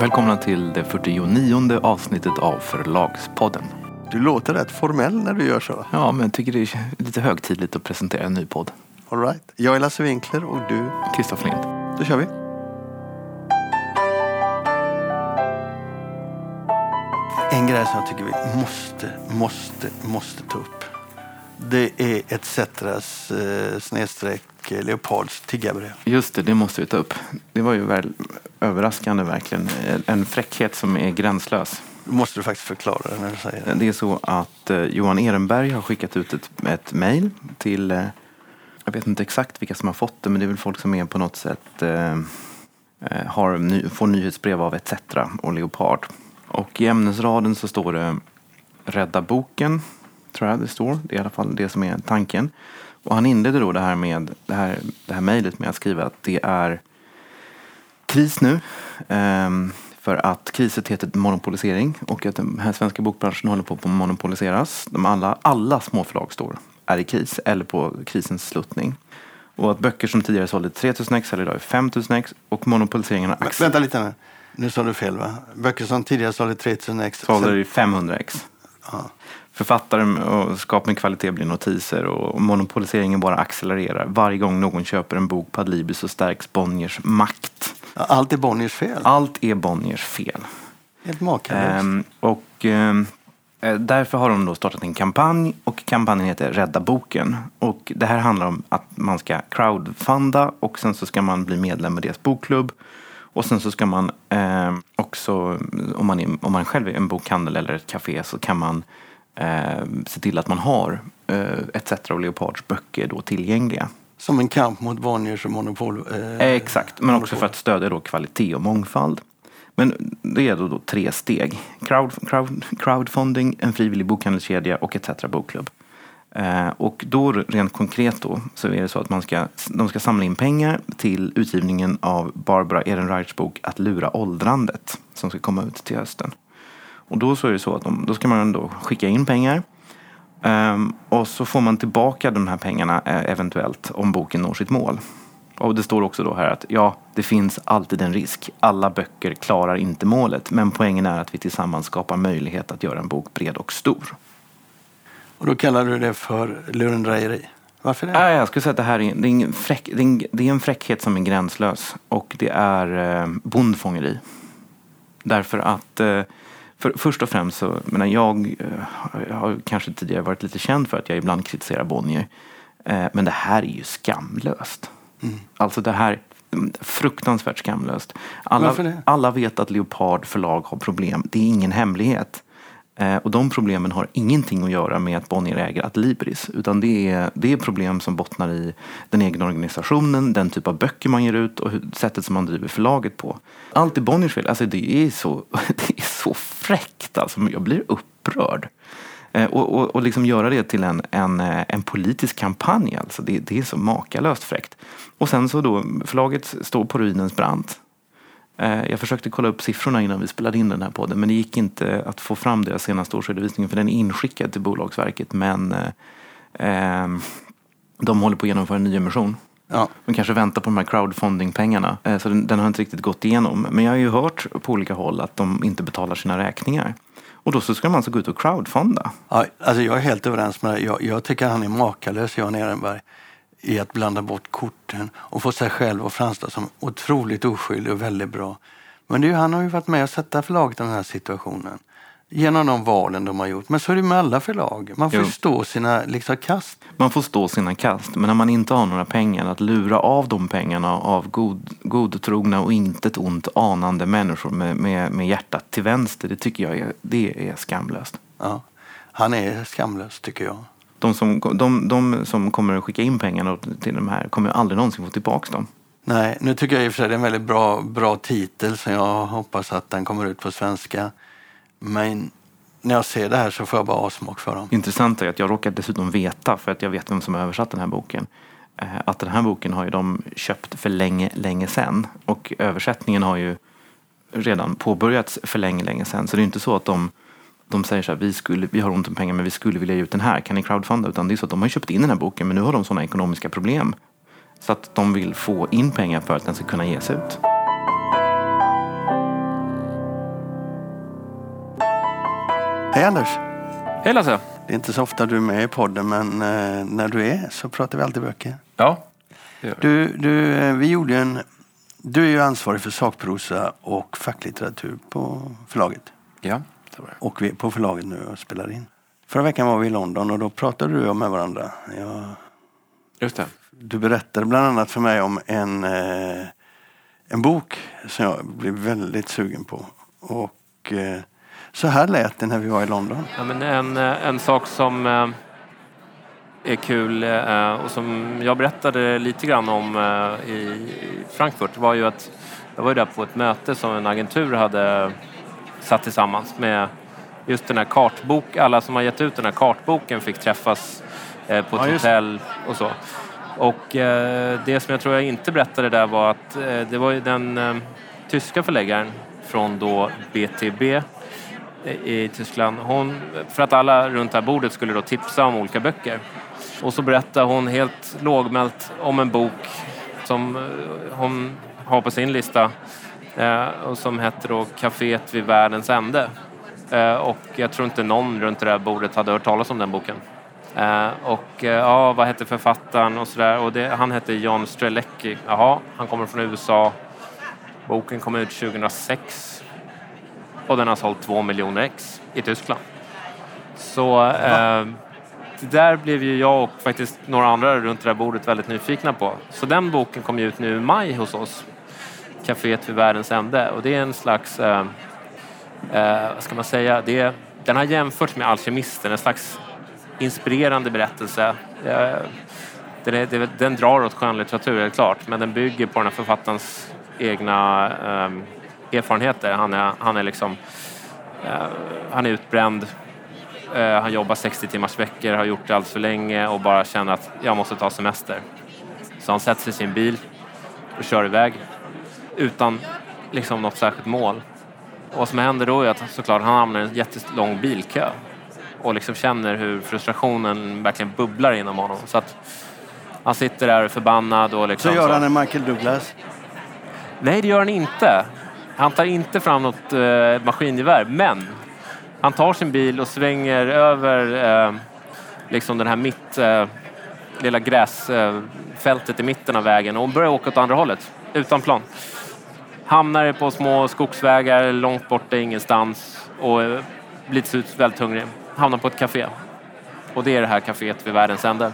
Välkomna till det 49 avsnittet av Förlagspodden. Du låter rätt formell när du gör så. Ja, men jag tycker det är lite högtidligt att presentera en ny podd. All right. Jag är Lasse Winkler och du, Kristoffer Lind. då kör vi. En grej som jag tycker vi måste, måste, måste ta upp. Det är ETCetras eh, snedstreck eh, Leopards tiggarbrev. Just det, det måste vi ta upp. Det var ju väl överraskande verkligen. En fräckhet som är gränslös. Måste du faktiskt förklara det när du säger det. Det är så att eh, Johan Ehrenberg har skickat ut ett, ett mejl till, eh, jag vet inte exakt vilka som har fått det, men det är väl folk som är på något sätt eh, eh, har ny, får nyhetsbrev av ETC och Leopard. Och i ämnesraden så står det Rädda boken, tror jag det står. Det är i alla fall det som är tanken. Och han inleder då det här med det här, det här mejlet med att skriva att det är kris nu. ehm, för att kriset heter monopolisering och att den här svenska bokbranschen håller på att monopoliseras. De alla, alla småförlag står är i kris eller på krisens sluttning. Och att böcker som tidigare sålde 3000 ex eller idag är 5000 ex och monopoliseringen har axlat vänta lite nu. Nu sa du fel va? Böcker som tidigare sålde 3000 ex. sålde i 500 ex. Ja. Författare och skap med kvalitet blir notiser och monopoliseringen bara accelererar. Varje gång någon köper en bok på Adlibris så stärks Bonniers makt. Allt är Bonniers fel. Allt är Bonniers fel. Helt makalöst. Ehm, och ehm, eh, därför har de då startat en kampanj och kampanjen heter Rädda boken. Och det här handlar om att man ska crowdfunda och sen så ska man bli medlem i deras bokklubb. Och sen så ska man ehm, också, om man, är, om man själv är en bokhandel eller ett café så kan man ehm, se till att man har uh, ETC och Leopards böcker då tillgängliga. Som en kamp mot Bonniers och monopol. Eh, Eh, Exakt, men också för att stödja då kvalitet och mångfald. Men det är då, då tre steg. Crowd, crowd, crowdfunding, en frivillig bokhandelskedja och ETC bokklubb. Eh, och då rent konkret då så är det så att man ska, de ska samla in pengar till utgivningen av Barbara Ehrenreichs bok Att lura åldrandet som ska komma ut till hösten. Och då så är det så att de, då ska man då skicka in pengar Ehm, och så får man tillbaka de här pengarna eh, eventuellt om boken når sitt mål. Och det står också då här att ja, det finns alltid en risk. Alla böcker klarar inte målet. Men poängen är att vi tillsammans skapar möjlighet att göra en bok bred och stor. Och då kallar du det för lurendrejeri. Varför det? Ja, jag skulle säga att det här är, det är, ingen fräck, det är, en, det är en fräckhet som är gränslös. Och det är eh, bondfångeri. Därför att eh, för, först och främst så, menar jag, eh, jag har kanske tidigare varit lite känd för att jag ibland kritiserar Bonnier. Eh, men det här är ju skamlöst. Alltså det här, mm, fruktansvärt skamlöst. Alla, alla vet att Leopard förlag har problem. Det är ingen hemlighet. Eh, och de problemen har ingenting att göra med att Bonnier äger Adlibris. Utan det är, det är problem som bottnar i den egna organisationen, den typ av böcker man ger ut och sättet som man driver förlaget på. Allt är Bonniers fel. Alltså det är så, det är så fräckt alltså. Jag blir upprörd. Eh, och, och, och liksom göra det till en, en, eh, en politisk kampanj alltså. Det, det är så makalöst fräckt. Och sen så då, förlaget står på ruinens brant. Eh, Jag försökte kolla upp siffrorna innan vi spelade in den här podden men det gick inte att få fram deras senaste årsredovisning för den är inskickad till Bolagsverket men eh, eh, de håller på att genomföra en nyemission. Ja. De kanske väntar på de här crowdfunding-pengarna eh, så den, den har inte riktigt gått igenom. Men jag har ju hört på olika håll att de inte betalar sina räkningar. Och då så ska man alltså gå ut och crowdfunda. Ja, alltså jag är helt överens med dig. Jag, jag tycker han är makalös, Jan Ehrenberg, i att blanda bort korten och få sig själv att framstå som otroligt oskyldig och väldigt bra. Men det är han har ju varit med och sätta förlaget i den här situationen. Genom de valen de har gjort. Men så är det med alla förlag. Man får Jo. stå sina liksom, kast. Man får stå sina kast, men när man inte har några pengar, att lura av de pengarna av god, godtrogna och intet ont anande människor med, med, med hjärtat till vänster, det tycker jag är, det är skamlöst. Ja. Han är skamlös, tycker jag. De som, de, de som kommer att skicka in pengarna till de här kommer aldrig någonsin få tillbaka dem. Nej, nu tycker jag i och för sig det är en väldigt bra, bra titel så jag hoppas att den kommer ut på svenska. Men när jag ser det här så får jag bara avsmak för dem. Intressant är att jag råkar dessutom veta, för att jag vet vem som har översatt den här boken, eh, att den här boken har ju de köpt för länge, länge sedan. Och översättningen har ju redan påbörjats för länge, länge sedan. Så det är inte så att de, de säger så här, vi, skulle, vi har ont om pengar men vi skulle vilja ge ut den här, kan ni crowdfunda? Utan det är så att de har köpt in den här boken men nu har de sådana ekonomiska problem så att de vill få in pengar för att den ska kunna ges ut. Hej Anders! Hej Lasse! Det är inte så ofta du är med i podden men eh, när du är så pratar vi alltid böcker. Ja. Du, du, eh, vi gjorde en, du är ju ansvarig för sakprosa och facklitteratur på förlaget. Ja. Och vi är på förlaget nu och spelar in. Förra veckan var vi i London och då pratade du och jag med varandra. Jag, Just det. du berättade bland annat för mig om en, eh, en bok som jag blev väldigt sugen på. Och eh, så här lät det när vi var i London. Ja, men en, eh, en sak som eh, är kul eh, och som jag berättade lite grann om eh, i Frankfurt var ju att jag var ju där på ett möte som en agentur hade satt tillsammans med just den här kartbok. Alla som har gett ut den här kartboken fick träffas eh, på ett Ja, hotell och så. Och eh, det som jag tror jag inte berättade där var att eh, det var ju den tyska förläggaren från då BTB i Tyskland. Hon, för att alla runt det här bordet skulle då tipsa om olika böcker. Och så berättar hon helt lågmält om en bok som hon har på sin lista och som heter då Caféet vid världens ände. Eh, och jag tror inte någon runt det där bordet hade hört talas om den boken. Eh, och eh, ja, vad hette författaren och sådär. Och det, han hette John Strelecki. Jaha, han kommer från USA. Boken kom ut 2006 och den har sålt två miljoner ex i Tyskland. Så eh, det där blev ju jag och faktiskt några andra runt det där bordet väldigt nyfikna på. Så den boken kom ju ut nu i maj hos oss. Caféet vid världens ände. Och det är en slags, eh, eh, vad ska man säga, det, den har jämförts med Alkemisten, en slags inspirerande berättelse. Eh, den, är, den drar åt skönlitteratur, helt klart, men den bygger på den här författarens egna eh, erfarenheter. Han är, han är liksom eh, han är utbränd. Eh, han jobbar 60 timmars veckor, har gjort det allt för länge och bara känner att jag måste ta semester. Så han sätter sig i sin bil och kör iväg utan liksom något särskilt mål. Och vad som händer då är att såklart han hamnar i en jättelång bilkö och liksom känner hur frustrationen verkligen bubblar inom honom. Så att han sitter där förbannad och liksom Så gör han en Michael Douglas. Nej, det gör han inte. Han tar inte fram något eh, maskingevär, men han tar sin bil och svänger över eh, liksom den här mitt, eh, lilla gräsfältet i mitten av vägen och börjar åka åt andra hållet, utan plan. Hamnar på små skogsvägar långt borta ingenstans och eh, blir till slut väldigt hungrig. Hamnar på ett café. Och det är det här kaféet vid världens ände.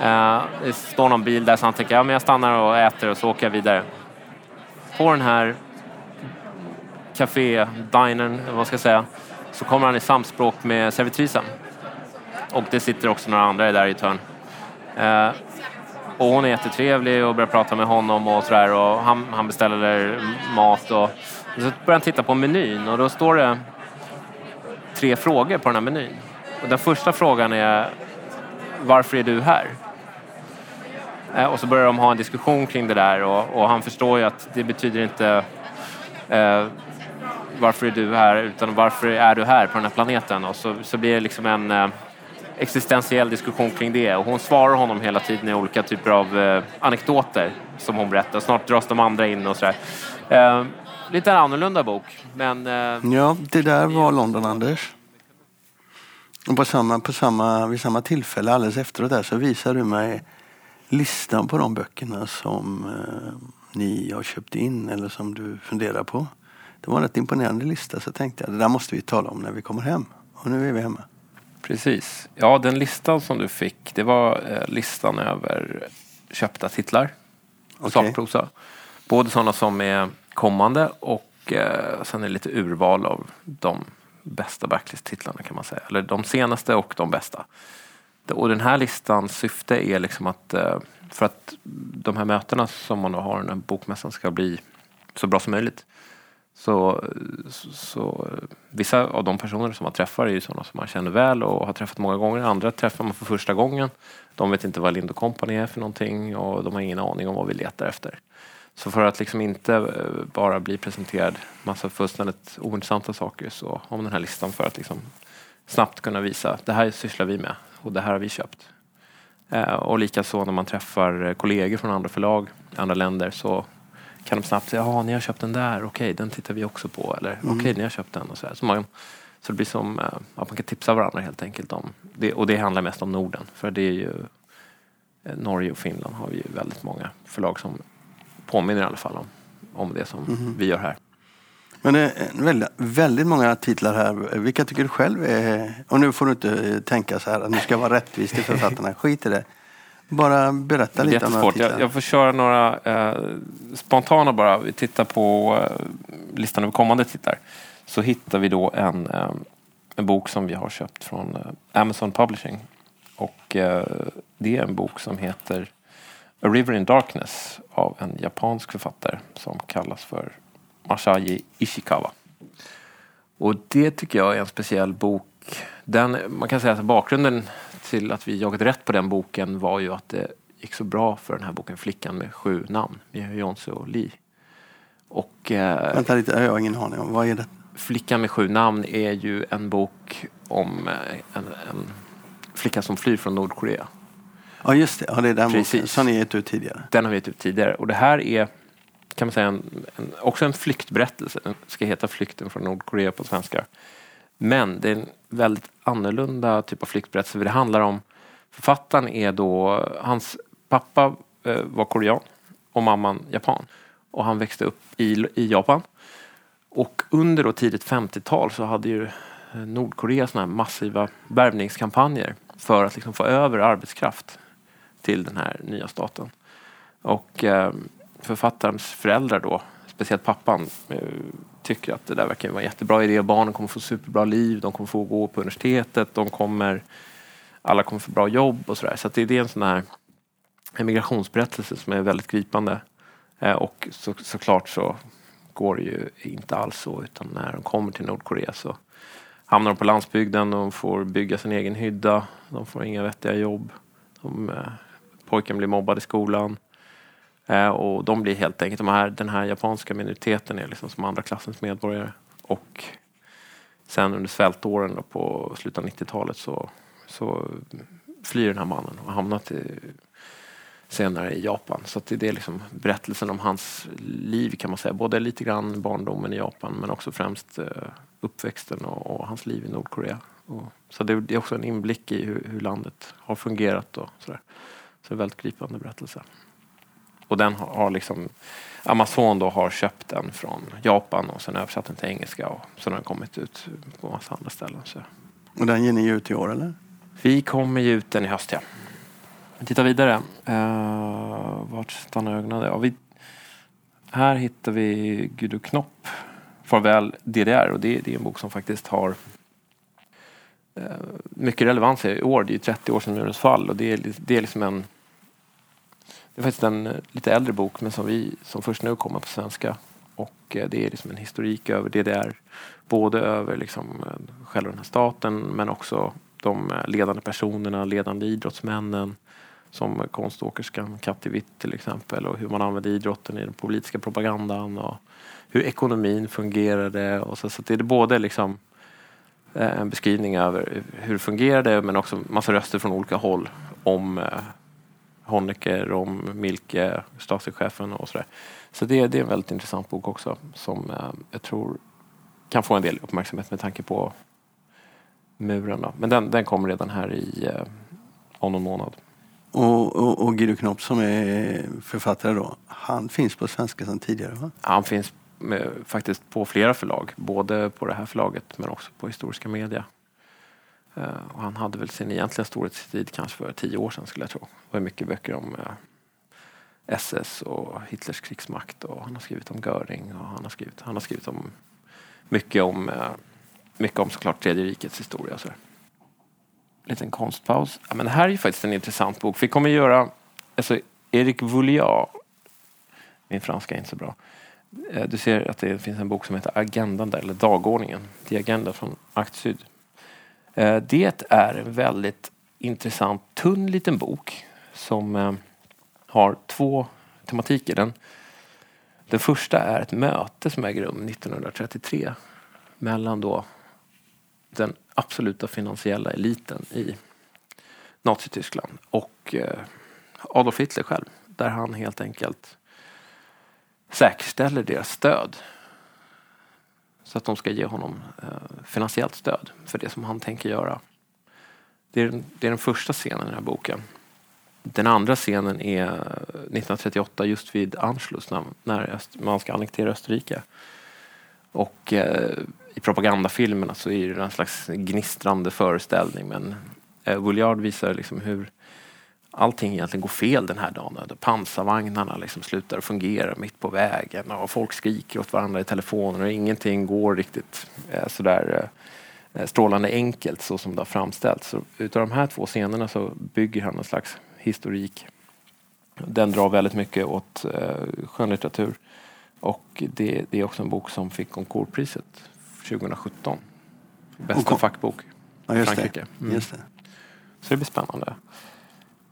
Eh, det står någon bil där så han tänker ja, men jag stannar och äter och så åker jag vidare. På den här café, dinern, eller vad ska jag säga, så kommer han i samspråk med servitrisen. Och det sitter också några andra där i ett hörn. Eh, och hon är jättetrevlig och börjar prata med honom och sådär och han, han beställer mat och, och så börjar han titta på menyn och då står det tre frågor på den här menyn. Och den första frågan är varför är du här? Eh, och så börjar de ha en diskussion kring det där och, och han förstår ju att det betyder inte eh, varför är du här utan varför är du här på den här planeten? Och så, så blir det liksom en eh, existentiell diskussion kring det och hon svarar honom hela tiden i olika typer av eh, anekdoter som hon berättar. Snart dras de andra in och sådär. Eh, lite annorlunda bok men eh, Ja, det där var London, Anders. Och på samma, på samma, vid samma tillfälle alldeles efteråt där så visar du mig listan på de böckerna som eh, ni har köpt in eller som du funderar på. Det var en rätt imponerande lista så tänkte jag det där måste vi tala om när vi kommer hem. Och nu är vi hemma. Precis. Ja, den listan som du fick, det var eh, listan över köpta titlar. Okej. Sakprosa. Både sådana som är kommande och eh, sen är det lite urval av de bästa backlist-titlarna kan man säga. Eller de senaste och de bästa. Och den här listans syfte är liksom att eh, för att de här mötena som man då har när bokmässan ska bli så bra som möjligt så, så, så vissa av de personer som man träffar är ju sådana som man känner väl och har träffat många gånger. Andra träffar man för första gången. De vet inte vad Lind Company är för någonting och de har ingen aning om vad vi letar efter. Så för att liksom inte eh, bara bli presenterad massa fullständigt ointressanta saker så har man den här listan för att liksom snabbt kunna visa det här sysslar vi med och det här har vi köpt. Eh, och likaså när man träffar kollegor från andra förlag i andra länder så kan de snabbt säga ja ni har köpt den där, okej den tittar vi också på eller okej ni har köpt den och så, här. så man Så det blir som eh, att man kan tipsa varandra helt enkelt om det. Och det handlar mest om Norden. För det är ju eh, Norge och Finland har vi ju väldigt många förlag som påminner i alla fall om, om det som Mhm. vi gör här. Men det är väldigt, väldigt många titlar här. Vilka tycker du själv är... Och nu får du inte eh, tänka så här att nu ska vara rättvist till författarna. Skit i det. Bara berätta lite om jättesvårt. titlar. Jag, jag får köra några eh, spontana bara. Vi tittar på eh, listan över kommande titlar. Så hittar vi då en, eh, en bok som vi har köpt från eh, Amazon Publishing. Och eh, det är en bok som heter A River in Darkness av en japansk författare som kallas för Masayi Ishikawa. Och det tycker jag är en speciell bok. Den, man kan säga att bakgrunden till att vi jagade rätt på den boken var ju att det gick så bra för den här boken Flickan med sju namn med Jonse och Lee. Och eh, Vänta lite, jag har ingen aning om. Vad är det? Flickan med sju namn är ju en bok om eh, en, en flicka som flyr från Nordkorea. Ja, just det. Ja, det är den boken Precis. som ni gett ut tidigare. Den har vi gett ut tidigare. Och det här är kan man säga en, en, också en flyktberättelse. Den ska heta Flykten från Nordkorea på svenska. Men det är en väldigt annorlunda typ av flyktberättelse. För det handlar om Författaren är då, hans pappa eh, var korean och mamman japan. Och han växte upp i, i Japan. Och under då tidigt 50-tal så hade ju eh, Nordkorea såna här massiva värvningskampanjer för att liksom få över arbetskraft till den här nya staten. Och eh, författarens föräldrar då, speciellt pappan, eh, tycker att det där verkar vara en jättebra idé. Barnen kommer få superbra liv, de kommer få gå på universitetet, de kommer, alla kommer få bra jobb och sådär. Så att det, det är en sån här emigrationsberättelse som är väldigt gripande. Eh, och så, såklart så går det ju inte alls så utan när de kommer till Nordkorea så hamnar de på landsbygden och får bygga sin egen hydda. De får inga vettiga jobb. De, eh, pojken blir mobbad i skolan. Eh, och de blir helt enkelt, de här, den här japanska minoriteten är liksom som andra klassens medborgare. Och sen under svältåren då på slutet av 90-talet så, så flyr den här mannen och hamnar till, senare i Japan. Så att det är liksom berättelsen om hans liv kan man säga. Både lite grann barndomen i Japan men också främst eh, uppväxten och, och hans liv i Nordkorea. Och, så det, det är också en inblick i hur, hur landet har fungerat och sådär. Så det är en väldigt gripande berättelse. Och den har, liksom Amazon då har köpt den från Japan och sen översatt den till engelska och sen har den kommit ut på massa andra ställen. Så. Och den ger ni ut i år eller? Vi kommer ge ut den i höst ja. Vi tittar vidare. Uh, vart stannar ögonen? Ja, vi, här hittar vi Guido Knopp, Farväl DDR och det, det är en bok som faktiskt har eh, mycket relevans i år. Det är ju 30 år sedan murens fall och det är, det är liksom en det är faktiskt en eh, lite äldre bok men som vi som först nu kommer på svenska. Och eh, det är liksom en historik över DDR. Både över liksom eh, själva den här staten men också de ledande personerna, ledande idrottsmännen som konståkerskan Katti Witt till exempel och hur man använde idrotten i den politiska propagandan och hur ekonomin fungerade. Och så, så det är både liksom en beskrivning över hur det fungerade men också massa röster från olika håll om Honecker, om Milke, Stasi-chefen och sådär. Så det, det är en väldigt intressant bok också som eh, jag tror kan få en del uppmärksamhet med tanke på muren. Då. Men den, den kommer redan här i eh, om någon månad. Och, och, och Guido Knopp som är författare då, han finns på svenska sedan tidigare va? Han finns med, faktiskt på flera förlag, både på det här förlaget men också på Historiska Media. Eh, och han hade väl sin egentliga storhetstid kanske för tio år sedan skulle jag tro. Det var mycket böcker om eh, SS och Hitlers krigsmakt och han har skrivit om Göring och han har skrivit, han har skrivit om mycket om, eh, mycket om såklart Tredje rikets historia. Så. Liten konstpaus. Ja, men det här är ju faktiskt en intressant bok. Vi kommer göra, alltså Eric Vouliat, min franska är inte så bra. Du ser att det finns en bok som heter Agendan där, eller Dagordningen. The Agenda från Akt Syd. Eh, det är en väldigt intressant tunn liten bok som eh, har två tematiker. Den, den första är ett möte som äger rum 1933 mellan då den absoluta finansiella eliten i Nazityskland och eh, Adolf Hitler själv. Där han helt enkelt säkerställer deras stöd så att de ska ge honom eh, finansiellt stöd för det som han tänker göra. Det är, den, det är den första scenen i den här boken. Den andra scenen är eh, 1938 just vid Anschluss när, när man ska annektera Österrike. Och eh, i propagandafilmerna så är det en slags gnistrande föreställning men eh, Bouillard visar liksom hur allting egentligen går fel den här dagen. Pansarvagnarna liksom slutar fungera mitt på vägen och folk skriker åt varandra i telefoner och ingenting går riktigt eh, sådär eh, strålande enkelt så som det har framställts. Så utav de här två scenerna så bygger han en slags historik. Den drar väldigt mycket åt eh, skönlitteratur. Och det, det, är också en bok som fick Goncourtpriset 2017. Bästa fackbok i ja, Frankrike. Mm. Så det blir spännande.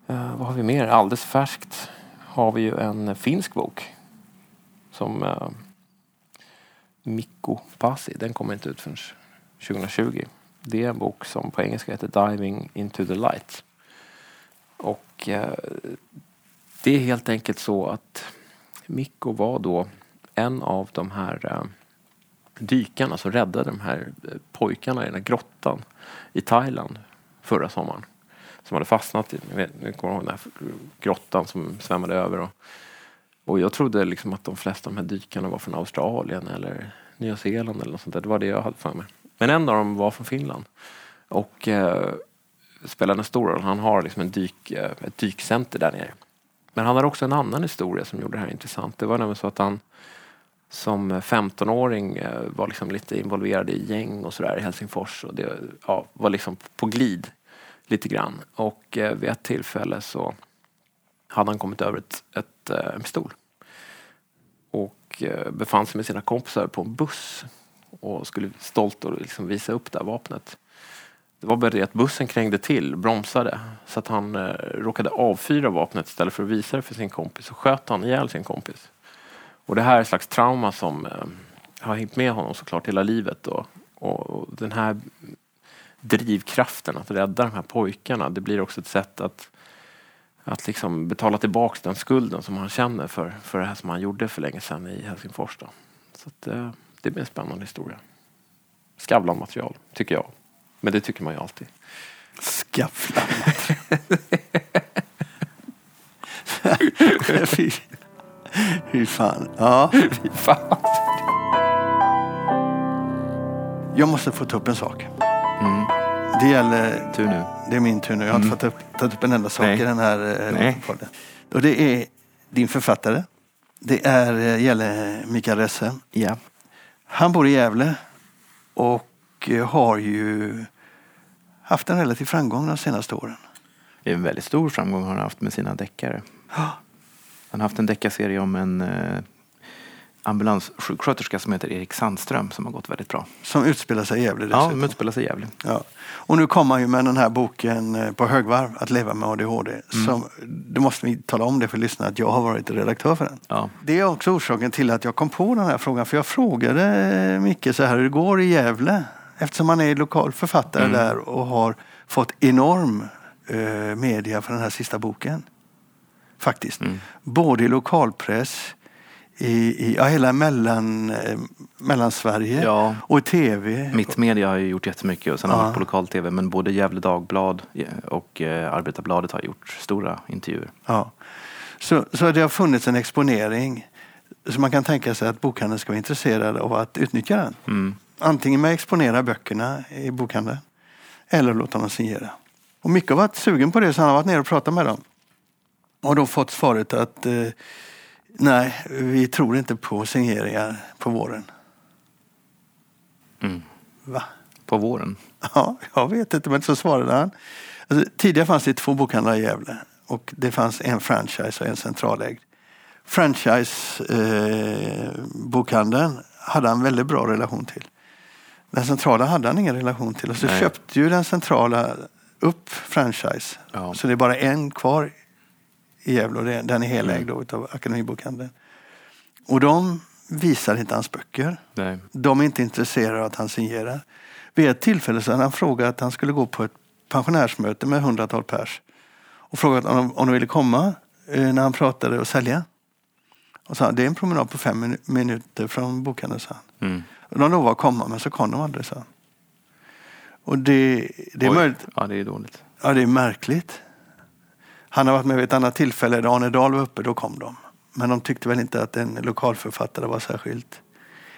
Eh, vad har vi mer? Alldeles färskt har vi ju en finsk bok. Som eh, Mikko Pasi. Den kommer inte ut förrän 2020. Det är en bok som på engelska heter Diving into the light. Och eh, det är helt enkelt så att Mikko var då en av de här eh, dykarna som räddade de här eh, pojkarna i den här grottan i Thailand förra sommaren som hade fastnat i, nu kommer ihåg den här grottan som svämmade över. Och, och jag trodde liksom att de flesta av de här dykarna var från Australien eller Nya Zeeland eller något sånt där. Det var det jag hade för mig. Men en av dem var från Finland. Och eh, spelade en stor roll. Han har liksom en dyk, eh, ett dykcenter där nere. Men han har också en annan historia som gjorde det här intressant. Det var nämligen så att han som 15-åring eh, var liksom lite involverad i gäng och sådär i Helsingfors. Och det ja, var liksom på glid lite grann. Och eh, vid ett tillfälle så hade han kommit över ett, ett, eh, en pistol. Och eh, befann sig med sina kompisar på en buss och skulle stolt och liksom visa upp det här vapnet. Det var bara det att bussen krängde till, bromsade, så att han eh, råkade avfyra vapnet istället för att visa det för sin kompis och sköt han ihjäl sin kompis. Och det här är ett slags trauma som eh, har hängt med honom såklart hela livet. Då. och, och den här drivkraften att rädda de här pojkarna. Det blir också ett sätt att, att liksom betala tillbaka den skulden som han känner för, för det här som han gjorde för länge sedan i Helsingfors. Då. Så att, eh, det blir en spännande historia. Skavlan-material, tycker jag. Men det tycker man ju alltid. Skavlan-material. Fy fan. Ja. Fy fan. Jag måste få ta upp en sak. Mm. Det gäller... Tur nu. Det är min tur nu. Jag har mm. inte fått upp, tagit upp en enda sak Nej. i den här eh, Nej. podden. Och det är din författare. Det är, eh, gäller Mikael Resse. Ja. Han bor i Gävle och eh, har ju haft en relativ framgång de senaste åren. Det är en väldigt stor framgång har han haft med sina deckare. Han har haft en deckarserie om en ambulanssjuksköterska som heter Erik Sandström som har gått väldigt bra. Som utspelar sig i Gävle dessutom. Ja, som utspelar sig i Gävle. Ja. Och nu kommer han ju med den här boken eh, på högvarv, Att leva med ADHD. Mm. Som, det måste vi tala om det för lyssnarna att jag har varit redaktör för den. Ja. Det är också orsaken till att jag kom på den här frågan. För jag frågade Micke så här hur det går i Gävle. Eftersom han är lokal författare mm. där och har fått enorm eh, media för den här sista boken. Faktiskt. Mm. Både i lokalpress i, i ja, hela mellan, eh, Mellansverige ja. och i tv. Mittmedia har ju gjort jättemycket och sen ja. har på lokal-tv men både Gävle Dagblad och eh, Arbetarbladet har gjort stora intervjuer. Ja. Så, så det har funnits en exponering. Så man kan tänka sig att bokhandeln ska vara intresserad av att utnyttja den. Mm. Antingen med att exponera böckerna i bokhandeln eller låta dem signera. Och Micke har varit sugen på det så han har varit nere och pratat med dem. Och då fått svaret att eh, Nej, vi tror inte på signeringar på våren. Mm. Va? På våren? Ja, jag vet inte, men så svarade han. Alltså, tidigare fanns det två bokhandlar i Gävle och det fanns en franchise och en centralägd. Franchise-bokhandeln eh, hade han väldigt bra relation till. Den centrala hade han ingen relation till och så Nej. köpte ju den centrala upp franchise. Ja. Så det är bara en kvar i Gävle och den är helägd mm. av Akademibokhandeln. Och de visar inte hans böcker. Nej. De är inte intresserade av att han signerar. Vid ett tillfälle så hade han frågat att han skulle gå på ett pensionärsmöte med hundratal pers och frågat om de, om de ville komma eh, när han pratade och sälja. Och sa, det är en promenad på fem minu- minuter från bokhandeln, sa han. Mm. Och de lovade att komma, men så kom de aldrig, sa han. Och det, det är Oj. möjligt, Ja, det är dåligt. ja det är märkligt. Han har varit med vid ett annat tillfälle där Arne Dahl var uppe, då kom de. Men de tyckte väl inte att en lokalförfattare var särskilt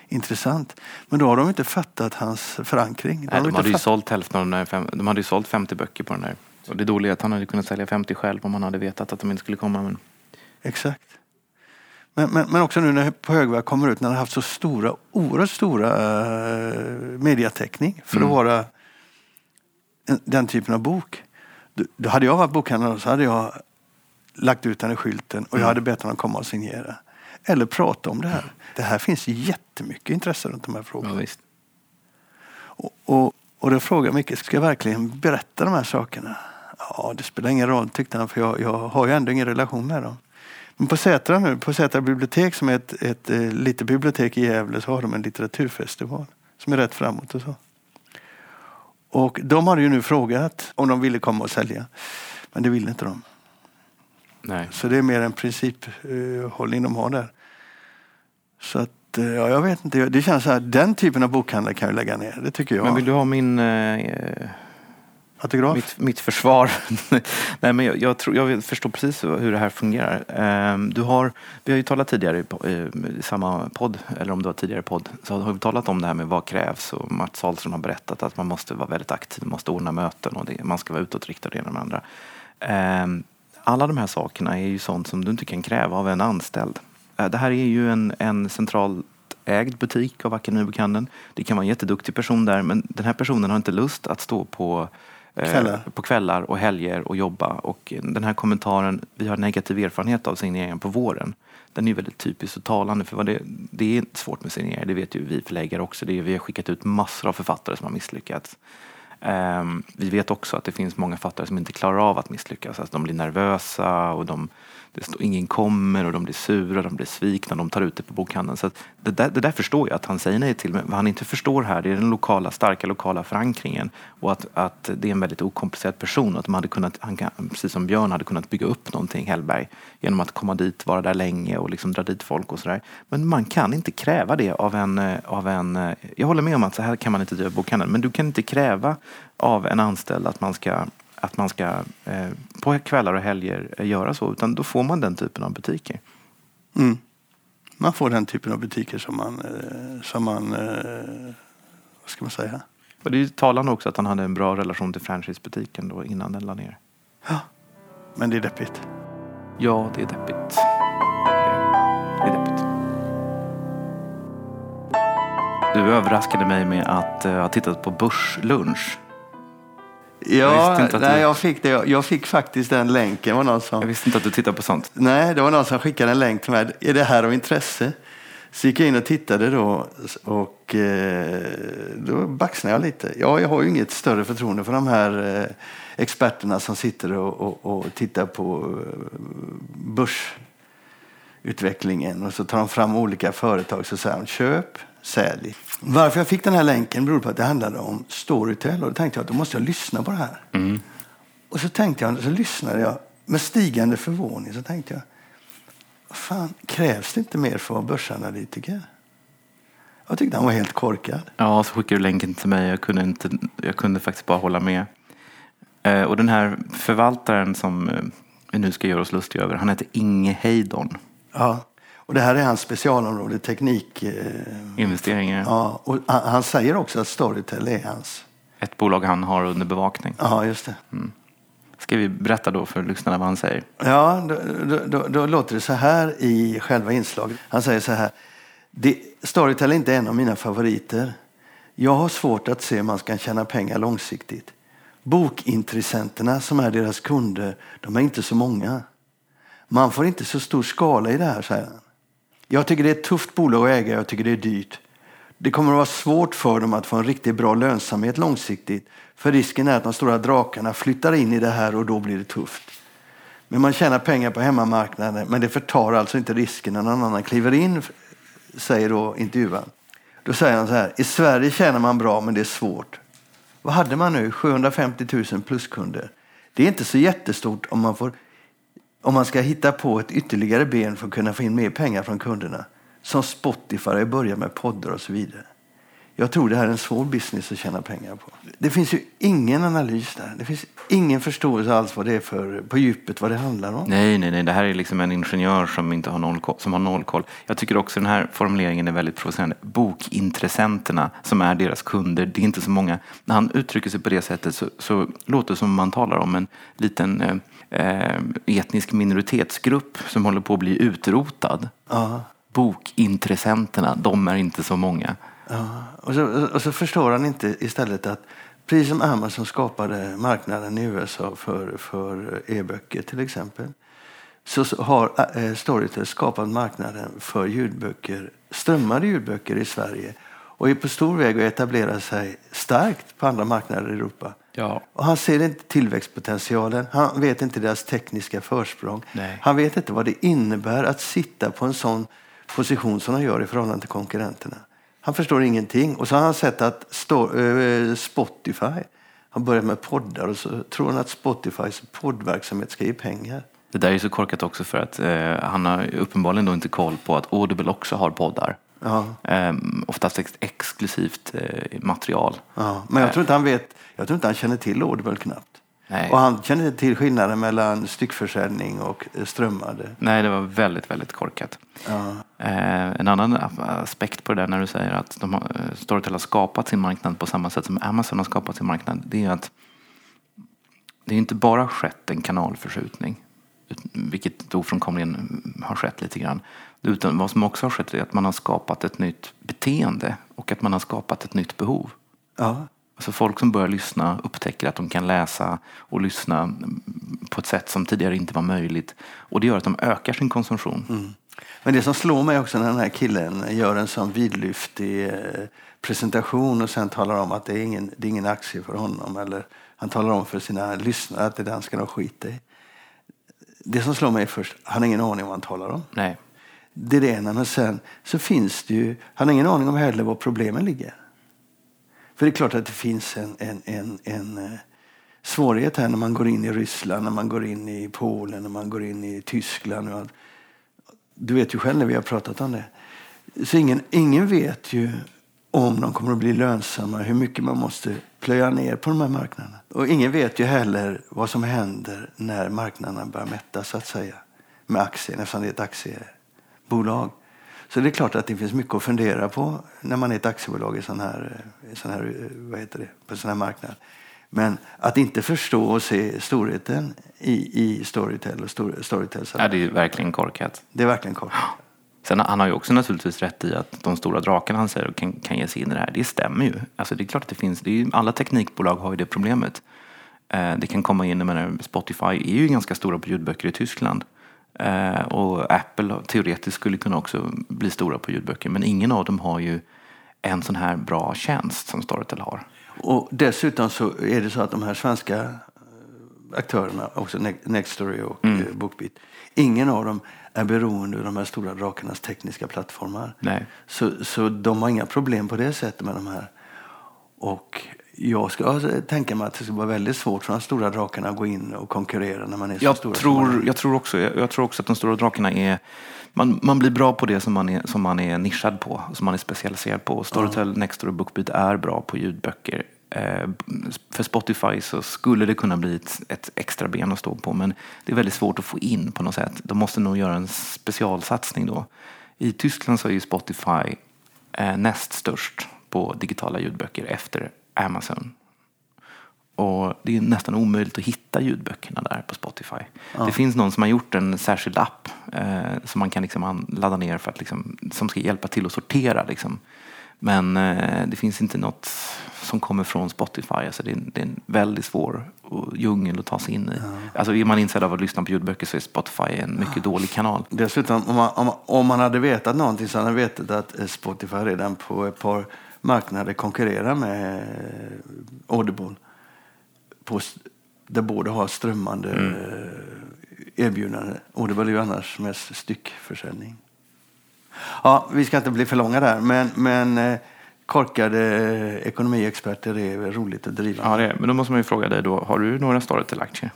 intressant. Men då har de inte fattat hans förankring. Nej, har de hade ju sålt hälften av där fem, De hade ju sålt 50 böcker på den där. Och det dåliga är att han hade kunnat sälja 50 själv om han hade vetat att de inte skulle komma. Men... Exakt. Men, men, men också nu när På högvarv kommer ut, när han har haft så stora, oerhört stora uh, mediatäckning för Mm. att vara en, den typen av bok. Då, hade jag varit bokhandlare så hade jag lagt ut den i skylten och jag hade bett honom komma och signera. Eller prata om det här. Det här finns jättemycket intresse runt de här frågorna. Ja. Och, och, och då frågar jag Micke, ska jag verkligen berätta de här sakerna? Ja, det spelar ingen roll tyckte han, för jag, jag har ju ändå ingen relation med dem. Men på Sätra nu, på Sätra bibliotek som är ett, ett eh, litet bibliotek i Gävle så har de en litteraturfestival som är rätt framåt och så. Och de hade ju nu frågat om de ville komma och sälja. Men det ville inte de. Nej. Så det är mer en principhållning de har där. Så att, eh, ja, jag vet inte. Det känns så här, den typen av bokhandlar kan jag lägga ner. Det tycker jag. Men vill du ha min, eh, Autograf? mitt, mitt försvar? Nej, men jag, jag, tror, jag förstår precis hur det här fungerar. Ehm, du har, vi har ju talat tidigare i, samma podd, eller om det var tidigare podd, så har vi talat om det här med vad krävs och Mats Ahlström har berättat att man måste vara väldigt aktiv, man måste ordna möten och det, man ska vara utåtriktad det ena med det andra. Ehm, alla de här sakerna är ju sånt som du inte kan kräva av en anställd. Eh, det här är ju en, en centralt ägd butik av Akademibokhandeln. Det kan vara en jätteduktig person där men den här personen har inte lust att stå på Kvällar. på kvällar och helger och jobba. Och den här kommentaren, vi har negativ erfarenhet av signeringen på våren. Den är väldigt typisk och talande för vad det, det är svårt med signeringar, det vet ju vi förläggare också. Det är, vi har skickat ut massor av författare som har misslyckats. Ehm, vi vet också att det finns många författare som inte klarar av att misslyckas. Alltså de blir nervösa och de, det står, ingen kommer och de blir sura, de blir svikna, de tar ut det på bokhandeln. Så att det, där, det där förstår jag att han säger nej till. Men vad han inte förstår här det är den lokala, starka lokala förankringen och att, att det är en väldigt okomplicerad person. Att man hade kunnat, han kan, precis som Björn hade kunnat bygga upp någonting, Hellberg, genom att komma dit, vara där länge och liksom dra dit folk och sådär. Men man kan inte kräva det av en, eh, av en... Eh, jag håller med om att så här kan man inte driva bokhandeln, men du kan inte kräva av en anställd att man ska att man ska eh, på kvällar och helger eh, göra så, utan då får man den typen av butiker. Mm. Man får den typen av butiker som man, eh, som man eh, vad ska man säga? Och det är ju talande också att han hade en bra relation till franchisebutiken då innan den la ner. Ja. Men det är deppigt. Ja, det är deppigt. Det är deppigt. Du överraskade mig med att uh, ha tittat på Börslunch. Ja, att nej, du- jag, fick det. Jag fick faktiskt den länken. Var någon som, Jag visste inte att du tittar på sånt. nej, det var någon som skickade en länk till mig. Är det här av intresse? Så gick jag in och tittade då och eh, då baxnade jag lite. Ja, jag har ju inget större förtroende för de här eh, experterna som sitter och, och, och tittar på eh, börsutvecklingen och så tar de fram olika företag så säger de köp, sälj. Varför jag fick den här länken beror på att det handlade om Storytel och då tänkte jag att då måste jag lyssna på det här. Och så tänkte jag, så lyssnade jag med stigande förvåning så tänkte jag fan, krävs det inte mer för att vara börsanalytiker? Jag tyckte han var helt korkad. Ja, så skickade du länken till mig. Jag kunde, inte, jag kunde faktiskt bara hålla med. Eh, och den här förvaltaren som eh, vi nu ska göra oss lustiga över, han heter Inge Heidon. Ja. Och det här är hans specialområde, teknik. Eh, Investeringar. ja. och han, säger också att Storytel är hans. Ett bolag han har under bevakning. Ja, just det. Ska vi berätta då för lyssnarna vad han säger? Ja, då, då, då, då låter det så här i själva inslaget. Han säger så här. Det, Storytel är inte en av mina favoriter. Jag har svårt att se hur man ska tjäna pengar långsiktigt. Bokintressenterna som är deras kunder, de är inte så många. Man får inte så stor skala i det här, säger han. Jag tycker det är ett tufft bolag att äga, jag tycker det är dyrt. Det kommer att vara svårt för dem att få en riktigt bra lönsamhet långsiktigt. För risken är att de stora drakarna flyttar in i det här och då blir det tufft. Men man tjänar pengar på hemmamarknaden, men det förtar alltså inte risken när någon annan kliver in, säger då intervjuaren. Då säger han så här, i Sverige tjänar man bra men det är svårt. Vad hade man nu? 750 000 pluskunder. Det är inte så jättestort om man får om man ska hitta på ett ytterligare ben för att kunna få in mer pengar från kunderna, som Spotify har börjat med poddar och så vidare. Jag tror det här är en svår business att tjäna pengar på. Det finns ju ingen analys där. Det finns ingen förståelse alls vad det är för, på djupet vad det handlar om. Nej, nej, nej. Det här är liksom en ingenjör som inte har noll koll, som har noll koll. Jag tycker också den här formuleringen är väldigt provocerande. Bokintressenterna som är deras kunder, det är inte så många. När han uttrycker sig på det sättet så, så låter det som om man talar om en liten eh, etnisk minoritetsgrupp som håller på att bli utrotad. Ja. Bokintressenterna, de är inte så många. Ja. Och, så, och så förstår han inte istället att precis som Amazon skapade marknaden i USA för, för e-böcker till exempel så så har eh, Storytel skapat marknaden för ljudböcker, strömmade ljudböcker i Sverige och är på stor väg att etablera sig starkt på andra marknader i Europa. Ja. Och han ser inte tillväxtpotentialen, han vet inte deras tekniska försprång. Nej. Han vet inte vad det innebär att sitta på en sån position som de gör i förhållande till konkurrenterna. Han förstår ingenting. Och så har han sett att eh, Spotify har börjat med poddar och så tror han att Spotifys poddverksamhet ska ge pengar. Det där är så korkat också för att eh, han har uppenbarligen då inte koll på att Audible också har poddar. Ja, Eh, oftast ex exklusivt eh, material. ja. Men jag tror inte han vet, jag tror inte han känner till Audible knappt. Nej. Och han känner inte till skillnaden mellan styckförsäljning och eh, strömmade. Nej, det var väldigt, väldigt korkat. Ja. Eh, en annan aspekt på det där när du säger att de har, eh, Storytel har skapat sin marknad på samma sätt som Amazon har skapat sin marknad. Det är att det är inte bara skett en kanalförskjutning, ut- vilket ofrånkomligen har skett lite grann. Utan vad som också har skett är att man har skapat ett nytt beteende och att man har skapat ett nytt behov. Ja. Alltså folk som börjar lyssna upptäcker att de kan läsa och lyssna mm, på ett sätt som tidigare inte var möjligt. Och det gör att de ökar sin konsumtion. Men det som slår mig också när den här killen gör en sån vidlyftig eh, presentation och sen talar om att det är ingen, det är ingen aktie för honom. Eller han talar om för sina lyssnare att det där ska de skita i. Det som slår mig först, han har ingen aning om vad han talar om. Nej. Det är det ena. Men sen så finns det ju, han har ingen aning om heller var problemen ligger. För det är klart att det finns en, en, en, en eh, svårighet här när man går in i Ryssland, när man går in i Polen, när man går in i Tyskland. Och allt. Du vet ju själv när vi har pratat om det. Så ingen, ingen vet ju om de kommer att bli lönsamma, hur mycket man måste plöja ner på de här marknaderna. Och ingen vet ju heller vad som händer när marknaderna börjar mätta, så att säga, med aktien, eftersom det är ett aktiebolag. Så det är klart att det finns mycket att fundera på när man är ett aktiebolag i sån här, i sån här, vad heter det, på sån här marknad. Men att inte förstå och se storheten i, i Storytel och Stor- Storytels Ja, det är verkligen korkat. det är verkligen kort. Sen han har ju också naturligtvis rätt i att de stora drakarna han säger kan, kan ge sig in i det här. Det stämmer ju. Alltså det är klart att det finns. Det ju, alla teknikbolag har ju det problemet. Eh, det kan komma in, jag menar, Spotify är ju ganska stora på ljudböcker i Tyskland. Eh, och Apple teoretiskt skulle kunna också bli stora på ljudböcker. Men ingen av dem har ju en sån här bra tjänst som Storytel har. Och dessutom så är det så att de här svenska eh, aktörerna, också Ne- Nextory och mm. Bookbeat, ingen av dem är beroende av de här stora drakarnas tekniska plattformar. Nej. Så, så de har inga problem på det sättet med de här. Och jag ska tänka mig att det ska vara väldigt svårt för de stora drakarna att gå in och konkurrera när man är så Jag stora. som man tror, är. jag, tror också, jag, jag tror också att de stora drakarna är... Man, man blir bra på det som man, är, som man är nischad på, som man är specialiserad på. Storytel, Nextory och Bookbeat är bra på ljudböcker. Eh, för Spotify så skulle det kunna bli ett, ett extra ben att stå på, men det är väldigt svårt att få in på något sätt. De måste nog göra en specialsatsning då. I Tyskland så är ju Spotify eh, näst störst på digitala ljudböcker efter Amazon. Och det är nästan omöjligt att hitta ljudböckerna där på Spotify. Det finns någon som har gjort en särskild app eh, som man kan liksom ladda ner för att liksom, som ska hjälpa till att sortera. Liksom. Men eh, det finns inte något som kommer från Spotify. Alltså det, är, det är en väldigt svår djungel att ta sig in i. Alltså är man intresserad av att lyssna på ljudböcker så är Spotify en mycket dålig kanal. Dessutom, om man, om, om man hade vetat någonting så hade man vetat att Spotify redan på ett par marknader konkurrerar med eh, Audible. På, där båda har strömmande eh, erbjudande. Audible är ju annars mest styckförsäljning. Ja, vi ska inte bli för långa där, men, men eh, korkade ekonomiexperter är väl roligt att driva. Ja, det är. Men då måste man ju fråga dig då, har du några Storytel-aktier?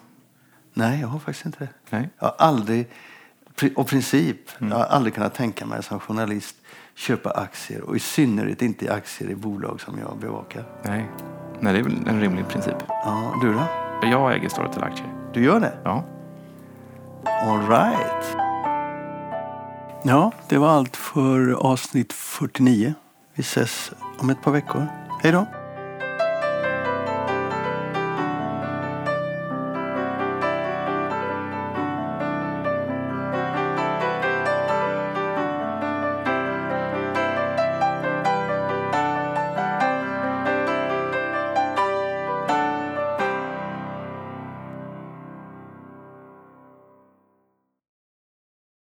Nej, jag har faktiskt inte det. Nej. Jag har aldrig, av princip, jag har aldrig kunnat tänka mig som journalist köpa aktier och i synnerhet inte aktier i bolag som jag bevakar. Nej. Nej, det är väl en rimlig princip. Ja, du då? Jag äger Storytel-aktier. Du gör det? Ja. All right. Ja, det var allt för avsnitt 49. Vi ses om ett par veckor. Hej då!